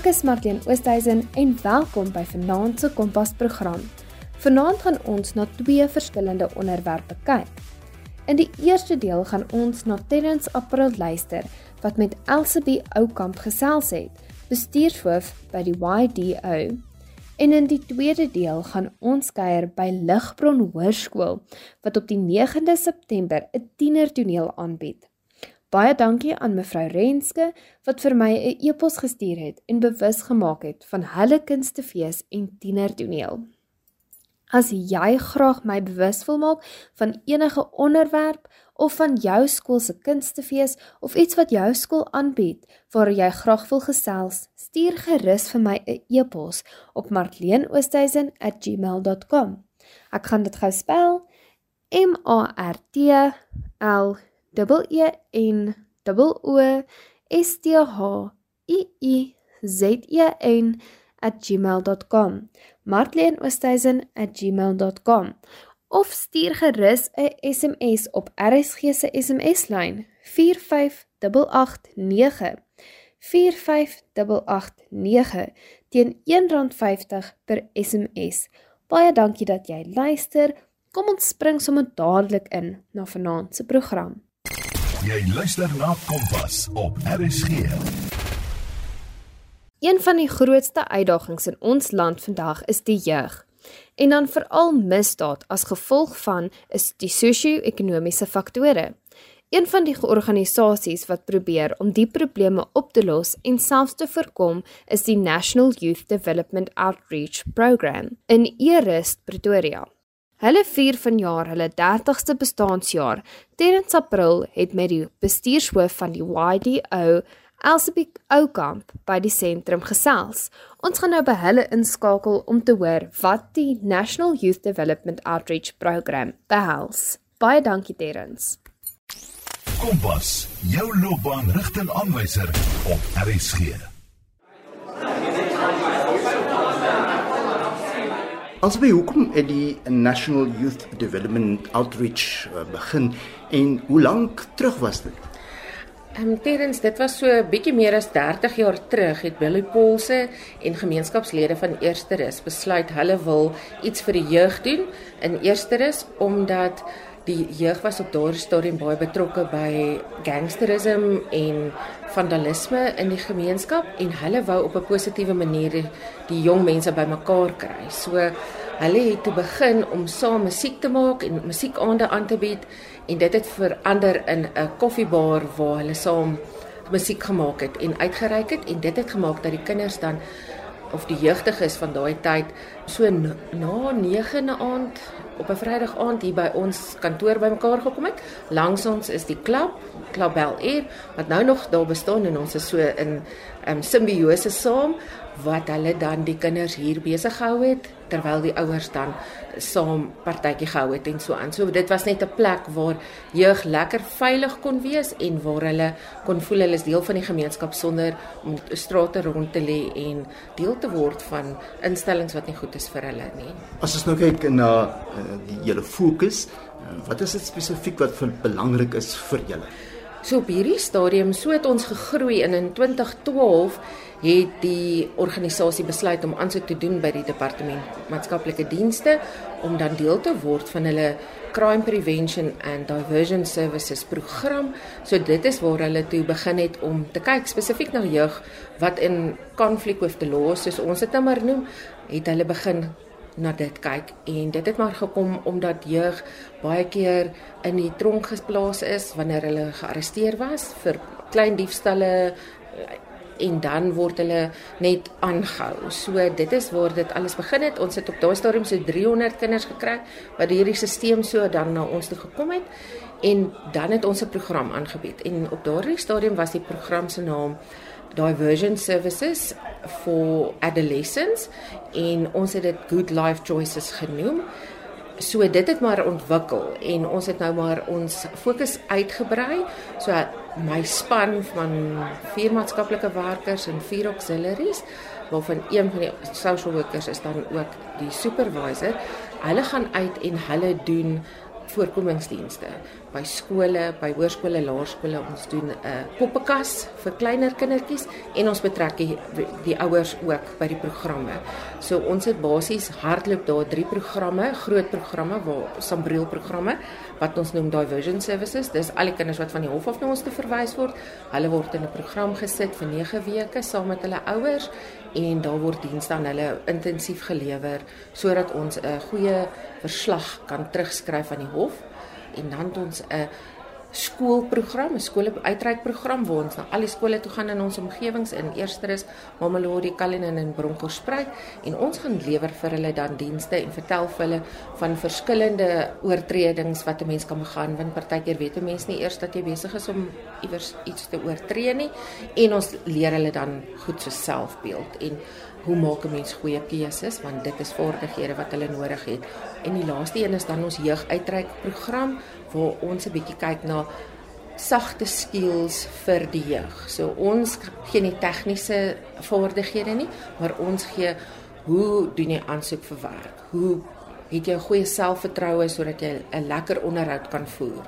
Ek is Martien Oosthuizen en welkom by Vanaand se Kompas program. Vanaand gaan ons na twee verskillende onderwerpe kyk. In die eerste deel gaan ons na Terrence April luister wat met Elsabie Oukamp gesels het, bestuurshoof by die YDO. En in die tweede deel gaan ons kuier by Ligbron Hoërskool wat op die 9de September 'n tienertoneel aanbied. Baie dankie aan mevrou Renske wat vir my 'n e-pos gestuur het en bewus gemaak het van hulle kunstefees en tienertoneel. As jy graag my bewus wil maak van enige onderwerp of van jou skool se kunstefees of iets wat jou skool aanbied waar jy graag wil gesels, stuur gerus vir my 'n e-pos op marleenoosthuizen@gmail.com. Ek gaan dit gou spel: M A R T L double E N double O S T H I I Z E N @gmail.com martleenoosthuizen@gmail.com of stuur gerus 'n SMS op RSG se SMS-lyn 45889 45889 teen R1.50 per SMS. Baie dankie dat jy luister. Kom ons spring sommer dadelik in na vanaand se program. Jy luister na Kompas op RSG. Een van die grootste uitdagings in ons land vandag is die jeug. En dan veral misdaad as gevolg van is die sosio-ekonomiese faktore. Een van die organisasies wat probeer om die probleme op te los en selfs te voorkom, is die National Youth Development Outreach Program in Erust, Pretoria. Hulle vier vanjaar hulle 30ste bestaanjaar. Terrens April het met die bestuurshoof van die YDO, Elsabie Oukamp, by die sentrum gesels. Ons gaan nou by hulle inskakel om te hoor wat die National Youth Development Outreach Program behels. Baie dankie Terrens. Kompas, jou loopbaanrigtingaanwyser op RSG. By hoekom het die National Youth Development Outreach uh, begin en hoe lank terug was dit? Ehm um, Terens, dit was so 'n bietjie meer as 30 jaar terug het Billy Paulse en gemeenskapslede van Eersterus besluit hulle wil iets vir die jeug doen in Eersterus omdat die jeug was op daardie stadium baie betrokke by gangsterisme en vandalisme in die gemeenskap en hulle wou op 'n positiewe manier die, die jong mense bymekaar kry. So hulle het toe begin om saam musiek te maak en musiekaande aan te bied en dit het verander in 'n koffiebar waar hulle saam musiek gemaak het en uitgereik het en dit het gemaak dat die kinders dan of die jeugdiges van daai tyd so na 9de aand op 'n Vrydag aand hier by ons kantoor bymekaar gekom het. Langs ons is die klub, Club Bel Air, wat nou nog daar bestaan en ons is so in um, simbiose saam wat hulle dan die kinders hier besig gehou het terwyl die ouers dan saam partytjie gehou het en so aan. So dit was net 'n plek waar jeug lekker veilig kon wees en waar hulle kon voel hulle is deel van die gemeenskap sonder om strate rond te lê en deel te word van instellings wat nie goed is vir hulle nie. As ons nou kyk na uh, die hele fokus, uh, wat is dit spesifiek wat belangrik is vir julle? So op hierdie stadium so het ons gegroei en in 2012 het die organisasie besluit om aansoek te doen by die departement maatskaplike dienste om dan deel te word van hulle crime prevention and diversion services program. So dit is waar hulle toe begin het om te kyk spesifiek na jeug wat in konflik with the law soos ons dit nou maar noem, het hulle begin na dit kyk en dit het maar gekom omdat jeug baie keer in die tronk geplaas is wanneer hulle gearresteer was vir klein diefstalle en dan word hulle net aangehou. So dit is waar dit alles begin het. Ons het op daai stadium so 300 kinders gekry wat hierdie stelsel so dan na ons toe gekom het en dan het ons 'n program aangebied. En op daardie stadium was die program se naam Diversion Services for Adolescents en ons het dit Good Life Choices genoem. So dit het maar ontwikkel en ons het nou maar ons fokus uitgebrei. So my span van vier maatskaplike werkers en vier auxiliaries waarvan een van die social workers is dan ook die supervisor. Hulle gaan uit en hulle doen voorkomingsdienste by skole, by hoërskole, laerskole. Ons doen 'n uh, poppekas vir kleiner kindertjies en ons betrek die, die ouers ook by die programme. So ons het basies hardloop daar drie programme, groot programme waar sambreel programme wat ons noem diversion services. Dis al die kinders wat van die hof af na ons te verwys word. Hulle word in 'n program gesit vir 9 weke saam met hulle ouers en daar word dienste aan hulle intensief gelewer sodat ons 'n goeie verslag kan terugskryf aan die hof en dan het ons 'n skoolprogram, 'n skole uitreikprogram waar ons na al die skole toe gaan in ons omgewings in Eersteres, Mamelodi, Cullinan en Bronkhorstspruit. En ons gaan lewer vir hulle dan dienste en vertel vir hulle van verskillende oortredings wat 'n mens kan begaan want partykeer weet 'n mens nie eers dat jy besig is om iewers iets te oortree nie. En ons leer hulle dan goed so selfbeeld. En hoe maak 'n mens goeie keuses want dit is vaardighede wat hulle nodig het. En die laaste een is dan ons jeuguitreik program waar ons 'n bietjie kyk na sagte skills vir die jeug. So ons gee nie tegniese vaardighede nie, maar ons gee hoe doen jy aansoek vir werk? Hoe het jy 'n goeie selfvertroue sodat jy 'n lekker onderhoud kan voer.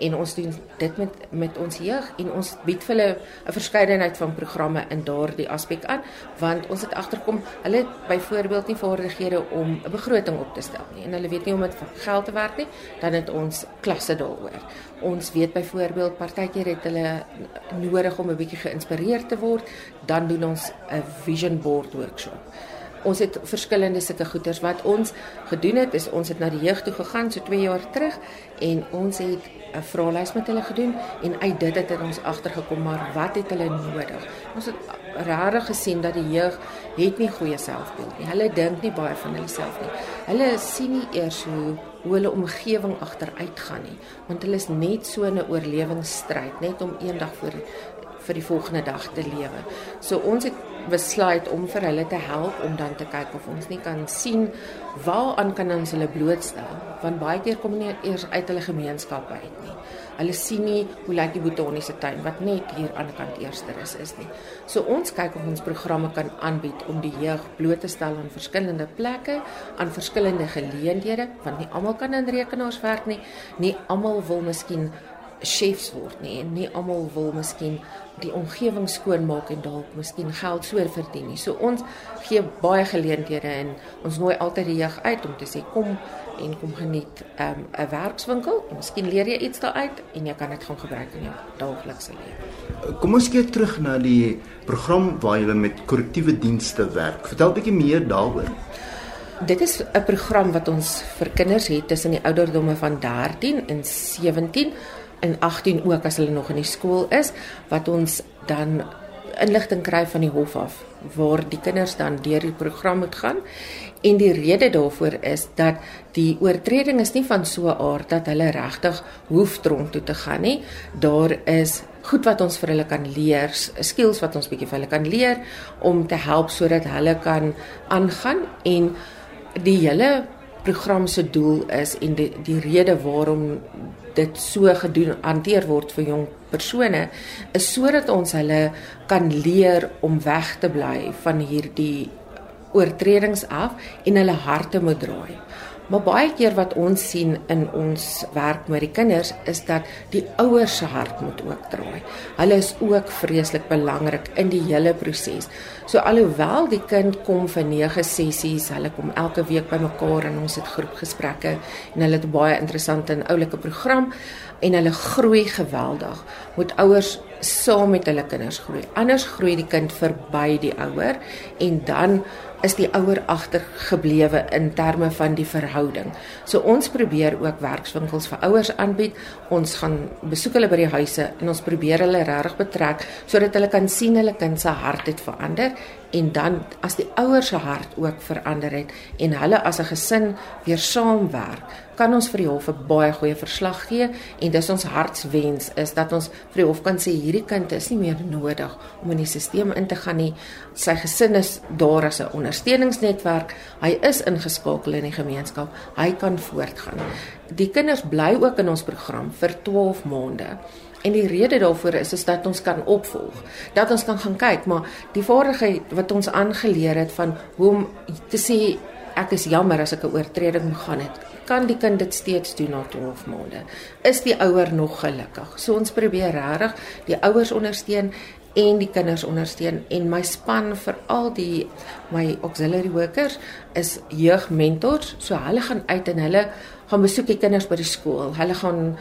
En ons doen dit met met ons jeug en ons bied vir hulle 'n verskeidenheid van programme in daardie aspek aan, want ons het agterkom hulle het byvoorbeeld nie vaardighede om 'n begroting op te stel nie en hulle weet nie hoe om met geld te werk nie, dan het ons klasse daaroor. Ons weet byvoorbeeld partykeer het hulle nodig om 'n bietjie geïnspireerd te word, dan doen ons 'n vision board workshop ons het verskillende sulke goeders wat ons gedoen het. Is ons het na die jeug toe gegaan so 2 jaar terug en ons het 'n vraelys met hulle gedoen en uit dit het ons agtergekom maar wat het hulle nodig? Ons het regtig gesien dat die jeug het nie goeie selfbeeld nie. Hulle dink nie baie van hulle self nie. Hulle sien nie eers hoe hoe hulle omgewing agteruit gaan nie want hulle is net so 'n oorlewingsstryd net om eendag vir vir die volgende dag te lewe so ons het besluit om vir hulle te help om dan te kyk of ons nie kan sien waaraan kan ons hulle blootstel want baie keer kom nie eers uit hulle gemeenskap uit nie. Hulle sien nie hoe lyk die botaniese tuin wat net hier aan die kant eerster is is nie. So ons kyk of ons programme kan aanbied om die jeug bloot te stel aan verskillende plekke, aan verskillende geleenthede want nie almal kan in rekenaars werk nie. Nie almal wil miskien chefs word nie en nie almal wil miskien die omgewing skoon maak en dalk miskien geld so verdien nie. So ons gee baie geleenthede en ons nooi altyd die jeug uit om te sê kom en kom geniet 'n um, werkswinkel. Miskien leer jy iets daaruit en jy kan dit gaan gebruik in jou daaglikse lewe. Kom ons kyk terug na die program waar jy met korrektiewe dienste werk. Vertel 'n bietjie meer daaroor. Dit is 'n program wat ons vir kinders het tussen die ouderdomme van 13 en 17 in 18 ook as hulle nog in die skool is wat ons dan inligting kry van die hof af waar die kinders dan deur die program moet gaan. En die rede daarvoor is dat die oortreding is nie van so 'n aard dat hulle regtig hoef tronk toe te gaan nie. Daar is goed wat ons vir hulle kan leer skills wat ons bietjie vir hulle kan leer om te help sodat hulle kan aangaan en die hele program se doel is en die die rede waarom dit so gedoen hanteer word vir jong persone is sodat ons hulle kan leer om weg te bly van hierdie oortredings af en hulle harte moet draai. Maar baie keer wat ons sien in ons werk met die kinders is dat die ouers se hart moet ook draai. Hulle is ook vreeslik belangrik in die hele proses. So alhoewel die kind kom vir 9 sessies, hulle kom elke week bymekaar en ons het groepgesprekke en hulle het baie interessante en oulike program en hulle groei geweldig. Moet ouers saam met hulle kinders groei. Anders groei die kind verby die ouer en dan is die ouer agtergeblewe in terme van die verhouding. So ons probeer ook werkswinkels vir ouers aanbied. Ons gaan besoek hulle by die huise en ons probeer hulle regtig betrek sodat hulle kan sien hulle kind se hart het verander en dan as die ouers se hart ook verander het en hulle as 'n gesin weer saamwerk, kan ons vir die hof 'n baie goeie verslag gee en dis ons hartswens is dat ons vir die hof kan sê hierdie kind is nie meer nodig om in die stelsel in te gaan nie. Sy gesin is daar as 'n ondersteuningsnetwerk. Hy is ingeskakel in die gemeenskap. Hy kan voortgaan. Die kinders bly ook in ons program vir 12 maande. En die rede daarvoor is is dat ons kan opvolg. Dat ons kan gaan kyk, maar die vaardigheid wat ons aangeleer het van hoe om te sê ek is jammer as ek 'n oortreding begaan het. Kan die kind dit steeds doen na 12 maande? Is die ouer nog gelukkig? So ons probeer regtig die ouers ondersteun en die kinders ondersteun en my span vir al die my auxiliary workers is jeugmentors. So hulle gaan uit en hulle gaan besoek die kinders by die skool. Hulle gaan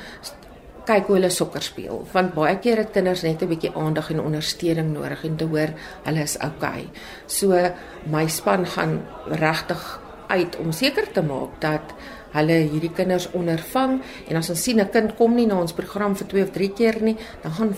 kyk hoe hulle sokker speel want baie keer het kinders net 'n bietjie aandag en ondersteuning nodig en te hoor hulle is okay. So my span gaan regtig uit om seker te maak dat hulle hierdie kinders ondervang en as ons sien 'n kind kom nie na ons program vir 2 of 3 keer nie, dan gaan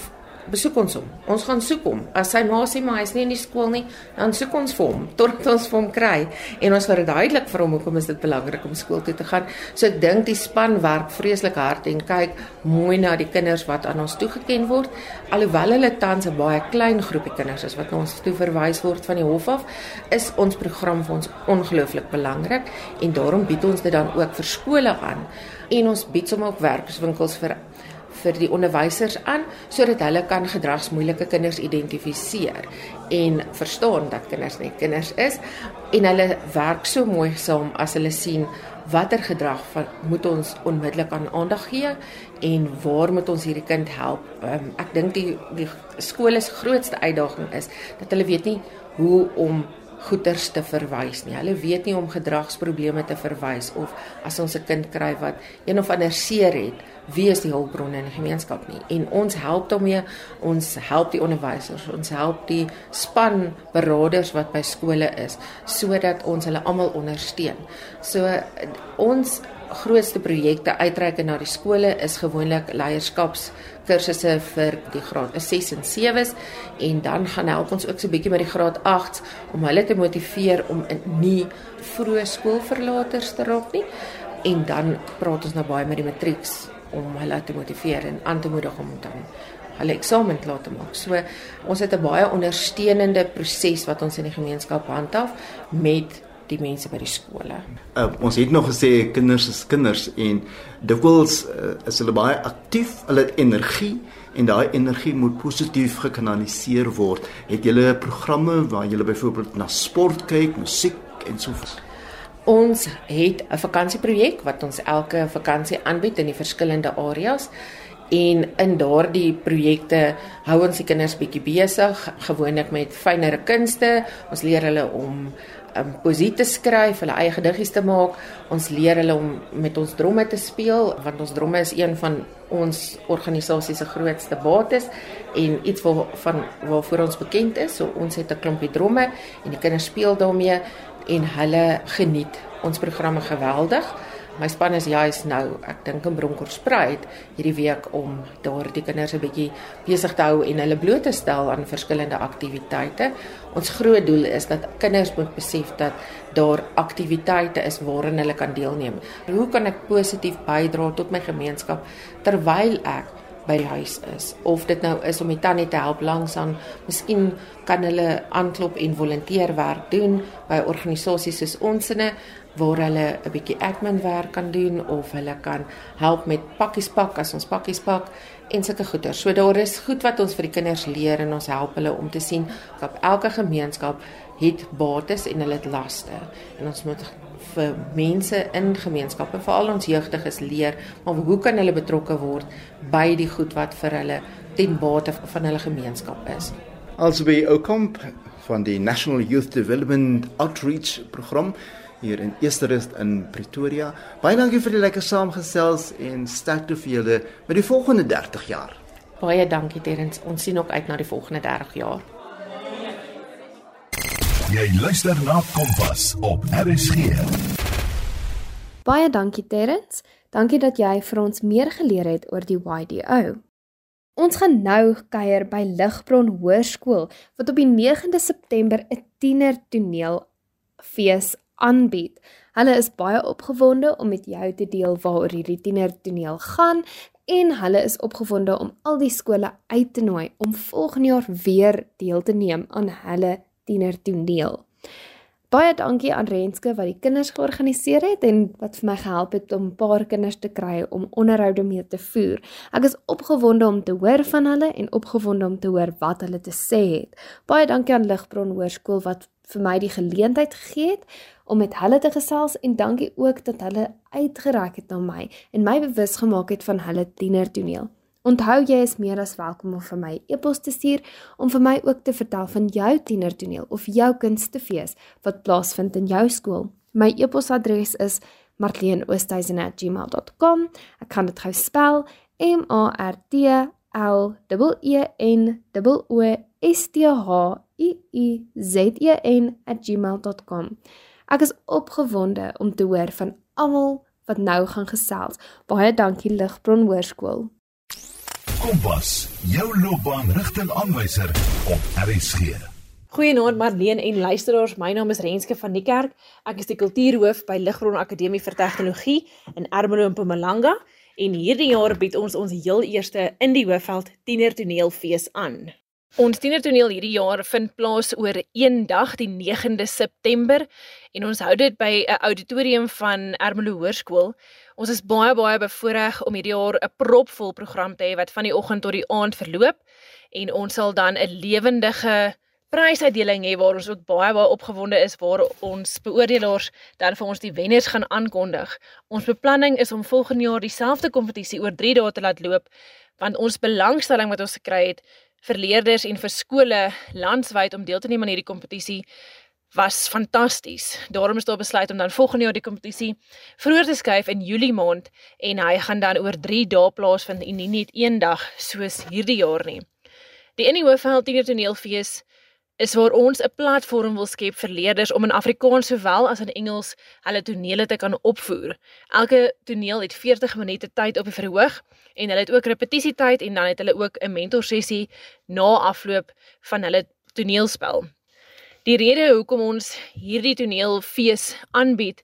besoek ons hom. Ons gaan soek hom. As sy ma sê maar hy's nie in die skool nie, dan soek ons vir hom totdat ons vir hom kry en ons verduidelik vir hom hoekom is dit belangrik om skool toe te gaan. So ek dink die span werk vreeslik hard en kyk mooi na die kinders wat aan ons toegeken word. Alhoewel hulle tans 'n baie klein groepie kinders is wat na ons toe verwys word van die hof af, is ons program vir ons ongelooflik belangrik en daarom bied ons dit dan ook vir skole aan en ons bied sommer ook werkswinkels vir vir die onderwysers aan sodat hulle kan gedragsmoeilike kinders identifiseer en verstaan dat kinders net kinders is en hulle werk so mooi saam as hulle sien watter gedrag van moet ons onmiddellik aan aandag gee en waar moet ons hierdie kind help. Um, ek dink die die skool se grootste uitdaging is dat hulle weet nie hoe om goeters te verwys nie. Hulle weet nie om gedragsprobleme te verwys of as ons 'n kind kry wat een of ander seer het, wie is die hulpbronne in die gemeenskap nie. En ons help daarmee, ons help die onderwysers, ons help die span beraders wat by skole is sodat ons hulle almal ondersteun. So ons grootste projekte uitreik na die skole is gewoonlik leierskaps kursusse vir die graad 6 en 7s en dan gaan help ons ook so 'n bietjie met die graad 8s om hulle te motiveer om nie vroeë skoolverlaters te raak nie en dan praat ons nou baie met die matrieks om hulle te motiveer en aan te moedig om dan hulle eksamen klaar te maak. So ons het 'n baie ondersteunende proses wat ons in die gemeenskap handhaaf met die mense by die skole. Uh, ons het nog gesê kinders is kinders en dikwels uh, is hulle baie aktief, hulle het energie en daai energie moet positief gekanaliseer word. Het julle programme waar julle byvoorbeeld na sport kyk, musiek en so voort? Ons het 'n vakansieprojek wat ons elke vakansie aanbied in die verskillende areas en in daardie projekte hou ons die kinders bietjie besig gewoonlik met fynere kunste ons leer hulle om um, poesie te skryf, hulle eie gediggies te maak. Ons leer hulle om met ons dromme te speel want ons dromme is een van ons organisasie se grootste bates en iets wat van waarvoor ons bekend is. So ons het 'n klompie dromme en die kinders speel daarmee en hulle geniet ons programme geweldig. My span is juis nou, ek dink in Bronkhorstspruit hierdie week om daardie kinders 'n bietjie besig te hou en hulle bloot te stel aan verskillende aktiwiteite. Ons groot doel is dat kinders moet besef dat daar aktiwiteite is waarin hulle kan deelneem. Hoe kan ek positief bydra tot my gemeenskap terwyl ek by die huis is of dit nou is om die tannie te help langs aan miskien kan hulle aanklop en volonteerwerk doen by organisasies soos onsinne waar hulle 'n bietjie admin werk kan doen of hulle kan help met pakkies pak as ons pakkies pak en sulke goeder. So daar is goed wat ons vir die kinders leer en ons help hulle om te sien dat elke gemeenskap het bates en hulle het laste. En ons moet vir mense in gemeenskappe, veral ons jeugdiges leer, maar hoe kan hulle betrokke word by die goed wat vir hulle ten bate van hulle gemeenskap is? Alsby Okomp van die National Youth Development Outreach program hier in Esterust in Pretoria. Baie dankie vir die lekker saamgesels en sterkte vir julle met die volgende 30 jaar. Baie dankie Terrens. Ons sien ook uit na die volgende 30 jaar. Jy luister na Kompas op RSG. Baie dankie Terrens. Dankie dat jy vir ons meer geleer het oor die YDO. Ons gaan nou kuier by Ligbron Hoërskool wat op die 9de September 'n tiener toneel fees aanbied. Hulle is baie opgewonde om met jou te deel waaroor hierdie tienertoneel gaan en hulle is opgewonde om al die skole uit te nooi om volgende jaar weer deel te neem aan hulle tienertoneel. Baie dankie aan Renske wat die kinders georganiseer het en wat vir my gehelp het om 'n paar kinders te kry om onderhoude mee te voer. Ek is opgewonde om te hoor van hulle en opgewonde om te hoor wat hulle te sê het. Baie dankie aan Ligbron Hoërskool wat vir my die geleentheid gegee het om met hulle te gesels en dankie ook dat hulle uitgereik het na my en my bewus gemaak het van hulle tienertoneel. Onthou jy is meer as welkom om vir my e-pos te stuur om vir my ook te vertel van jou tienertoneel of jou kunstefees wat plaasvind in jou skool. My e-posadres is martleenoosthuizen@gmail.com. Ek kan dit gou spel: M A R T L E N O S T H I I Z E N@gmail.com. Ek is opgewonde om te hoor van almal wat nou gaan gesels. Baie dankie Ligbron Hoërskool. Kompas, jou loopbaanrigtingaanwyser op RSG. Goeienaand Marlene en luisteraars, my naam is Renske van die Kerk. Ek is die kultuurhoof by Ligbron Akademie vir Tegnologie in Ermelo in Mpumalanga en hierdie jaar bied ons ons heel eerste in die Hoofveld Tienertoneelfees aan. Ons tienertoneel hierdie jaar vind plaas oor een dag, die 9de September, en ons hou dit by 'n auditorium van Ermelo Hoërskool. Ons is baie baie bevoorreg om hierdie jaar 'n propvol program te hê wat van die oggend tot die aand verloop en ons sal dan 'n lewendige prysuitdeling hê waar ons ook baie baie opgewonde is waar ons beoordelaars dan vir ons die wenners gaan aankondig. Ons beplanning is om volgende jaar dieselfde kompetisie oor 3 dae te laat loop want ons belangstelling wat ons gekry het vir leerders en vir skole landwyd om deel te neem aan hierdie kompetisie was fantasties. Daarom is daar besluit om dan volgende jaar die kompetisie vroeër te skuif in Julie maand en hy gaan dan oor 3 dae plaasvind en nie net een dag soos hierdie jaar nie. Die Innie Hoofveld Tienertoneelfees is waar ons 'n platform wil skep vir leerders om in Afrikaans sowel as in Engels hulle tonele te kan opvoer. Elke toneel het 40 minute tyd op die verhoog en hulle het ook repetisietyd en dan het hulle ook 'n mentorsessie na afloop van hulle toneelspel. Die rede hoekom ons hierdie toneelfees aanbied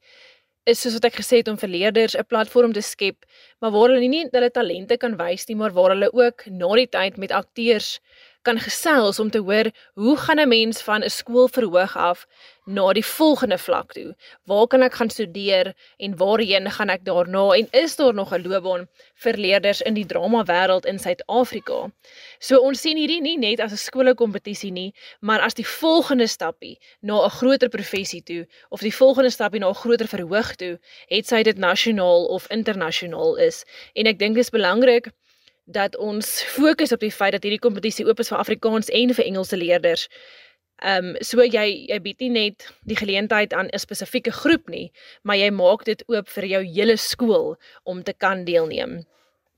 is soos wat ek gesê het om vir leerders 'n platform te skep, maar waar hulle nie net hulle talente kan wys nie, maar waar hulle ook na die tyd met akteurs kan gesels om te hoor hoe gaan 'n mens van 'n skoolverhoog af na die volgende vlak toe? Waar kan ek gaan studeer en waarheen gaan ek daarna en is daar nog 'n loopbaan vir leerders in die drama wêreld in Suid-Afrika? So ons sien hierdie nie net as 'n skoolkompetisie nie, maar as die volgende stappie na 'n groter professie toe of die volgende stappie na 'n groter verhoog toe, het sy dit nasionaal of internasionaal is. En ek dink dit is belangrik dat ons fokus op die feit dat hierdie kompetisie oop is vir Afrikaans en vir Engelse leerders. Ehm um, so jy jy bied nie net die geleentheid aan 'n spesifieke groep nie, maar jy maak dit oop vir jou hele skool om te kan deelneem.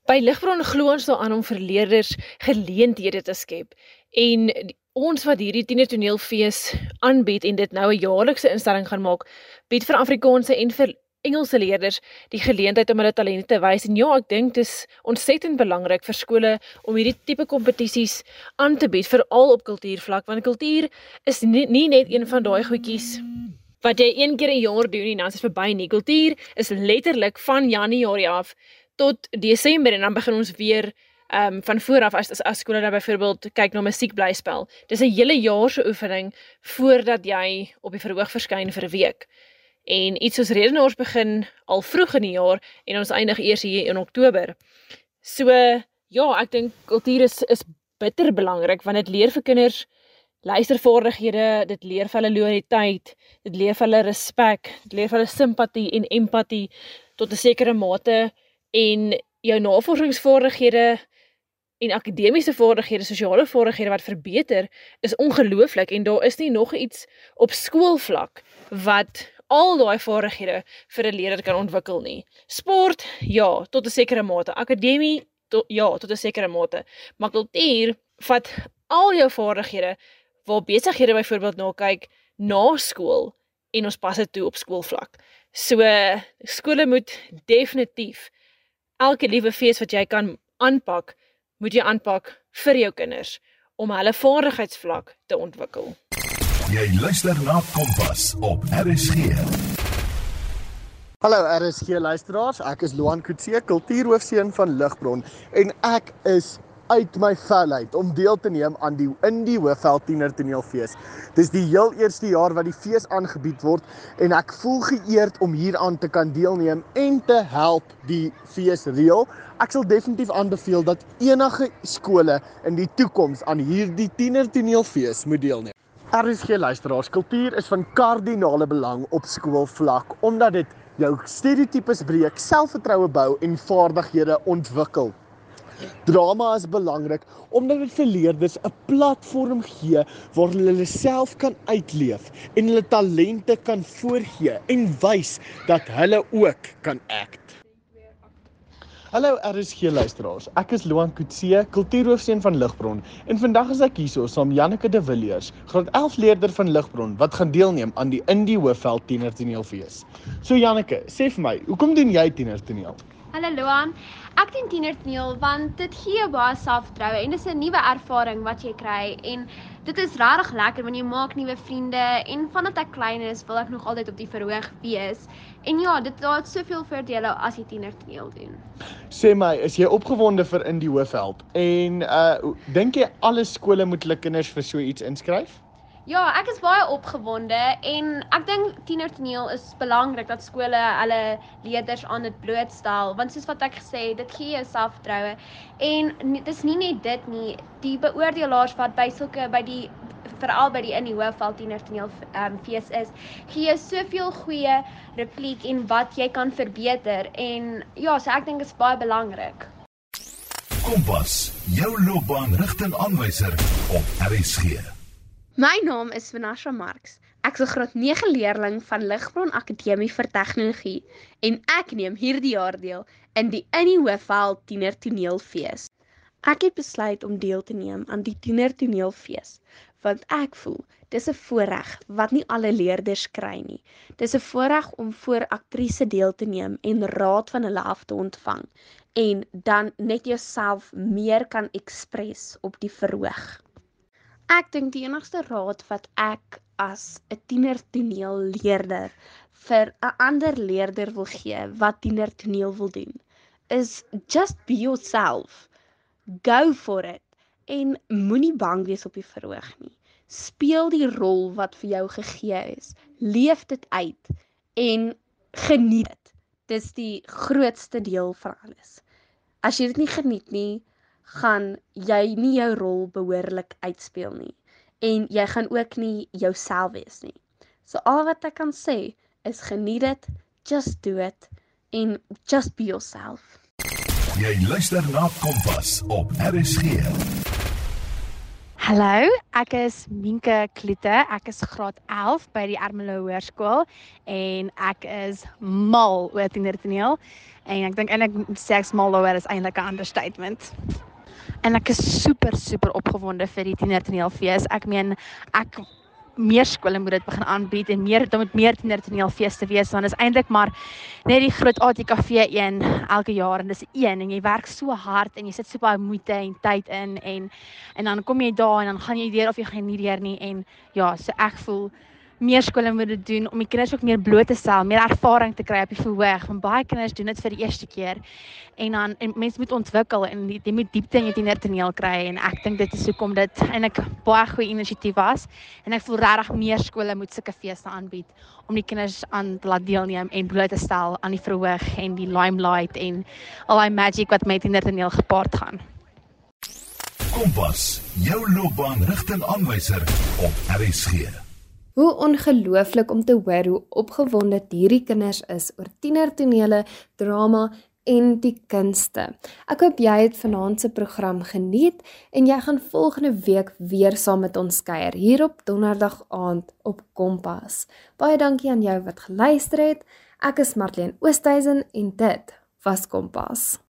By Ligbron glo ons daaraan om vir leerders geleenthede te skep en ons wat hierdie tienertoneelfees aanbied en dit nou 'n jaarlikse instelling gaan maak, bied vir Afrikaanse en vir Engelse leerders die geleentheid om hulle talente te wys en ja, ek dink dis ontsettend belangrik vir skole om hierdie tipe kompetisies aan te bied veral op kultuurvlak want kultuur is nie, nie net een van daai goedjies wat jy een keer 'n jaar doen en dan is dit verby nie. Kultuur is letterlik van Januarie af tot Desember en dan begin ons weer ehm um, van voor af as as, as skole dan byvoorbeeld kyk na musiekblyspel. Dis 'n hele jaar se oefening voordat jy op die verhoog verskyn vir 'n week. En iets soos redenaars begin al vroeg in die jaar en ons eindig eers hier in Oktober. So ja, ek dink kultuur is is bitter belangrik want dit leer vir kinders luistervaardighede, dit leer vir hulle loyaliteit, dit leer vir hulle respek, dit leer vir hulle simpatie en empatie tot 'n sekere mate en jou navorsingsvaardighede en akademiese vaardighede, sosiale vaardighede wat verbeter is ongelooflik en daar is nie nog iets op skoolvlak wat al daai vaardighede vir 'n leerder kan ontwikkel nie. Sport, ja, tot 'n sekere mate. Akademie, to, ja, tot 'n sekere mate. Maar kultuur vat al jou vaardighede waar besighede byvoorbeeld na kyk na skool en ons pas dit toe op skoolvlak. So skole moet definitief elke liewe fees wat jy kan aanpak, moet jy aanpak vir jou kinders om hulle vaardigheidsvlak te ontwikkel. Jy luister na Kompas op RSG. Hallo RSG luisteraars, ek is Loan Kutse, kultuurhoofseun van Ligbron en ek is uit my vel uit om deel te neem aan die in die Hoofveld Tiener Toneelfees. Dis die heel eerste jaar wat die fees aangebied word en ek voel geëerd om hieraan te kan deelneem en te help die fees reël. Ek sal definitief aanbeveel dat enige skole in die toekoms aan hierdie Tiener Toneelfees moet deelneem. RSG luisteraars, kultuur is van kardinale belang op skoolvlak omdat dit jou stereotypes breek, selfvertroue bou en vaardighede ontwikkel. Drama is belangrik omdat dit vir leerders 'n platform gee waar hulle hulle self kan uitleef en hulle talente kan voorgee en wys dat hulle ook kan act. Hallo RSG luisteraars. Ek is Loan Kutse, kultuurhoofseun van Ligbron en vandag is ek hierso saam Janneke de Villiers, graad 11 leerder van Ligbron wat gaan deelneem aan die Indie Hoofveld Tienertoneelfees. So Janneke, sê vir my, hoekom doen jy tienertoneel? Hallo Loan. Ek doen tienertoneel want dit gee baie selfvertroue en dis 'n nuwe ervaring wat jy kry en dit is regtig lekker wanneer jy maak nuwe vriende en vandat ek klein is, wil ek nog altyd op die verhoog wees. En ja, dit het soveel voordele as jy tienertoneel doen. Sê my, is jy opgewonde vir in die Hoofveld? En uh dink jy alle skole moet hulle kinders vir so iets inskryf? Ja, ek is baie opgewonde en ek dink tienertoneel is belangrik dat skole hulle leerders aan dit blootstel want soos wat ek gesê het, dit gee jou selfvertroue en dit is nie net dit nie, die beoordelaars wat by sulke by die veral by die in die hoofval tienertoneel um, fees is, gee jou soveel goeie repliek en wat jy kan verbeter en ja, so ek dink dit is baie belangrik. Kompas, jou loopbaanrigtingaanwyser op RSG. My naam is Vanessa Marx. Ek is 'n graad 9 leerling van Ligbron Akademie vir Tegnologie en ek neem hierdie jaar deel in die Innie Hoofveld Tiener Toneelfees. Ek het besluit om deel te neem aan die Tiener Toneelfees want ek voel dis 'n voorreg wat nie alle leerders kry nie. Dis 'n voorreg om voor aktrise deel te neem en raad van hulle af te ontvang en dan net jouself meer kan ekspres op die verhoog. Ek dink die enigste raad wat ek as 'n tienertoneelleerder vir 'n ander leerder wil gee wat tienertoneel wil doen, is just be yourself. Go for it en moenie bang wees op die verhoog nie. Speel die rol wat vir jou gegee is. Leef dit uit en geniet dit. Dis die grootste deel van alles. As jy dit nie geniet nie, gaan jy nie jou rol behoorlik uitspeel nie en jy gaan ook nie jouself wees nie. So al wat ek kan sê is geniet dit, just do it en just be yourself. Jy luister na Kompas op RSG. Hallo, ek is Minke Kloete. Ek is graad 11 by die Ermelo Hoërskool en ek is mal oor tienertoneel en ek dink eintlik sê ek mal oor is eintlik 'n understatement en ek is super super opgewonde vir die tienertoneelfees. Ek meen ek meer skole moet dit begin aanbied en meer dan moet meer tienertoneelfeeste wees want dit is eintlik maar net die groot ATKV een elke jaar en dis een en jy werk so hard en jy sit so baie moeite en tyd in en en dan kom jy daar en dan gaan jy deur of jy gaan nie deur nie en ja, so ek voel meer skole moet dit doen om die kinders ook meer bloot te stel, meer ervaring te kry op die verhoog. Want baie kinders doen dit vir die eerste keer. En dan en mense moet ontwikkel en jy moet diepte in jou tienertoneel kry en ek dink dit is hoekom dit eintlik baie goeie inisiatief was en ek voel regtig meer skole moet sulke feeste aanbied om die kinders aan te laat deelneem en bloot te stel aan die verhoog en die limelight en al daai magic wat met tienertoneel gepaard gaan. Kompas, jou loopbaanrigtingaanwyser op RSG. Hoe ongelooflik om te hoor hoe opgewonde hierdie kinders is oor tienertonele, drama en die kunste. Ek hoop jy het vanaand se program geniet en jy gaan volgende week weer saam met ons kuier hier op donderdag aand op Kompas. Baie dankie aan jou wat geluister het. Ek is Marlene Oosthuizen en dit was Kompas.